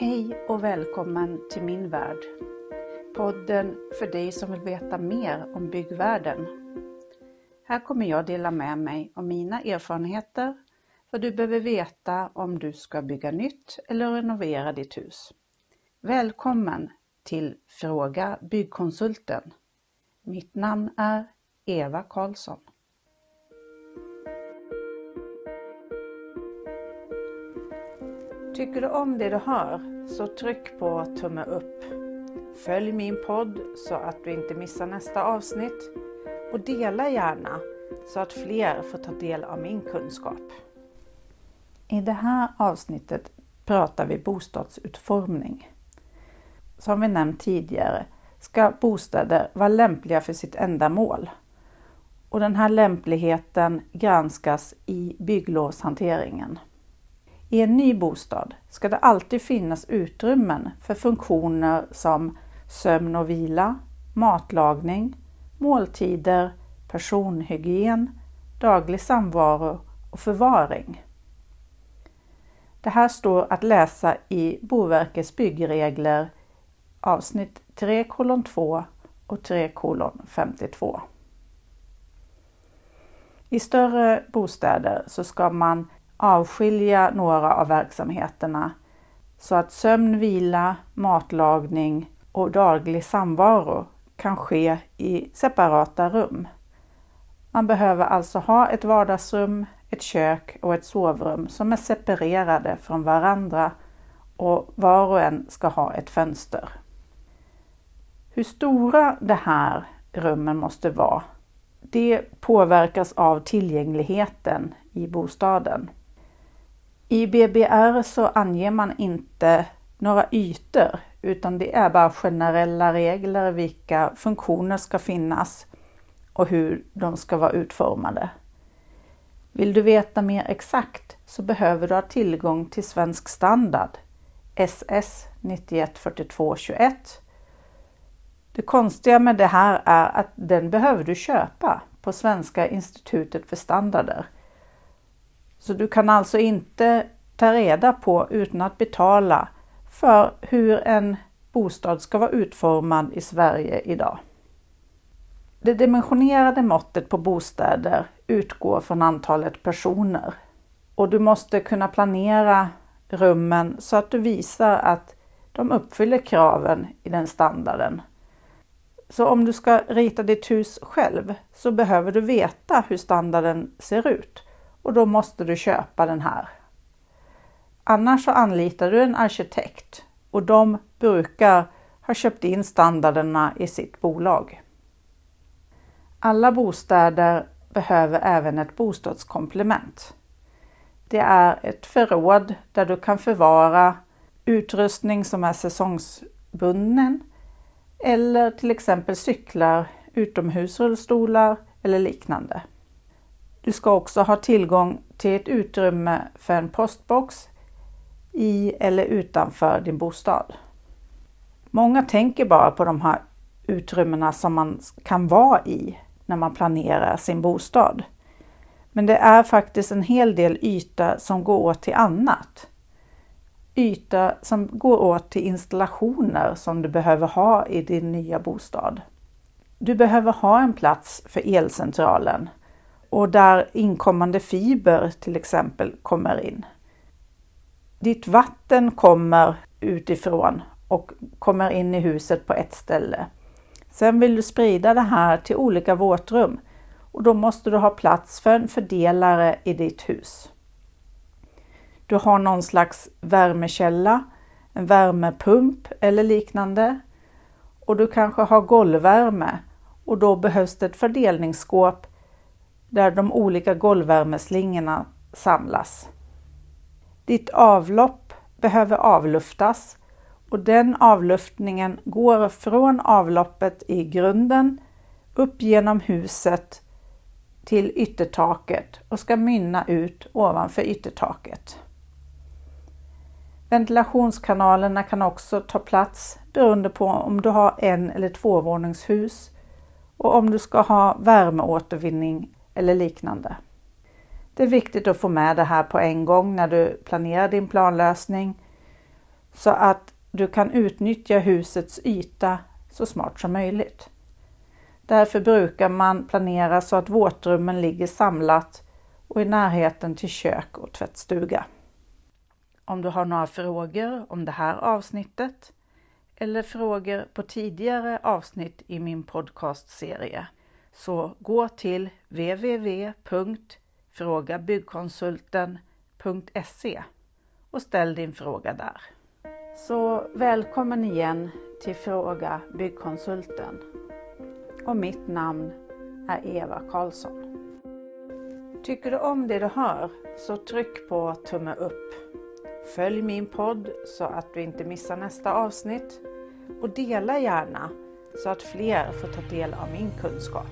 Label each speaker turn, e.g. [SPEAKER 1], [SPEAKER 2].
[SPEAKER 1] Hej och välkommen till min värld. Podden för dig som vill veta mer om byggvärlden. Här kommer jag dela med mig av mina erfarenheter, vad du behöver veta om du ska bygga nytt eller renovera ditt hus. Välkommen till Fråga Byggkonsulten. Mitt namn är Eva Karlsson. Tycker du om det du hör så tryck på tumme upp. Följ min podd så att du inte missar nästa avsnitt och dela gärna så att fler får ta del av min kunskap. I det här avsnittet pratar vi bostadsutformning. Som vi nämnt tidigare ska bostäder vara lämpliga för sitt ändamål. Och den här lämpligheten granskas i bygglovshanteringen. I en ny bostad ska det alltid finnas utrymmen för funktioner som sömn och vila, matlagning, måltider, personhygien, daglig samvaro och förvaring. Det här står att läsa i Boverkets byggregler avsnitt 3 2 och 3 52. I större bostäder så ska man avskilja några av verksamheterna så att sömn, vila, matlagning och daglig samvaro kan ske i separata rum. Man behöver alltså ha ett vardagsrum, ett kök och ett sovrum som är separerade från varandra och var och en ska ha ett fönster. Hur stora de här rummen måste vara, det påverkas av tillgängligheten i bostaden. I BBR så anger man inte några ytor utan det är bara generella regler vilka funktioner ska finnas och hur de ska vara utformade. Vill du veta mer exakt så behöver du ha tillgång till Svensk standard SS 914221. Det konstiga med det här är att den behöver du köpa på Svenska institutet för standarder så du kan alltså inte ta reda på utan att betala för hur en bostad ska vara utformad i Sverige idag. Det dimensionerade måttet på bostäder utgår från antalet personer och du måste kunna planera rummen så att du visar att de uppfyller kraven i den standarden. Så om du ska rita ditt hus själv så behöver du veta hur standarden ser ut och då måste du köpa den här. Annars så anlitar du en arkitekt och de brukar ha köpt in standarderna i sitt bolag. Alla bostäder behöver även ett bostadskomplement. Det är ett förråd där du kan förvara utrustning som är säsongsbunden eller till exempel cyklar, utomhusrullstolar eller liknande. Du ska också ha tillgång till ett utrymme för en postbox i eller utanför din bostad. Många tänker bara på de här utrymmena som man kan vara i när man planerar sin bostad. Men det är faktiskt en hel del yta som går åt till annat. Yta som går åt till installationer som du behöver ha i din nya bostad. Du behöver ha en plats för elcentralen och där inkommande fiber till exempel kommer in. Ditt vatten kommer utifrån och kommer in i huset på ett ställe. Sen vill du sprida det här till olika våtrum och då måste du ha plats för en fördelare i ditt hus. Du har någon slags värmekälla, en värmepump eller liknande och du kanske har golvvärme och då behövs det ett fördelningsskåp där de olika golvvärmeslingorna samlas. Ditt avlopp behöver avluftas och den avluftningen går från avloppet i grunden upp genom huset till yttertaket och ska mynna ut ovanför yttertaket. Ventilationskanalerna kan också ta plats beroende på om du har en eller tvåvåningshus och om du ska ha värmeåtervinning eller liknande. Det är viktigt att få med det här på en gång när du planerar din planlösning. så att du kan utnyttja husets yta så smart som möjligt. Därför brukar man planera så att våtrummen ligger samlat och i närheten till kök och tvättstuga. Om du har några frågor om det här avsnittet eller frågor på tidigare avsnitt i min podcastserie så gå till www.frågabyggkonsulten.se och ställ din fråga där. Så välkommen igen till Fråga Byggkonsulten. Och mitt namn är Eva Karlsson. Tycker du om det du hör så tryck på tumme upp. Följ min podd så att du inte missar nästa avsnitt och dela gärna så att fler får ta del av min kunskap.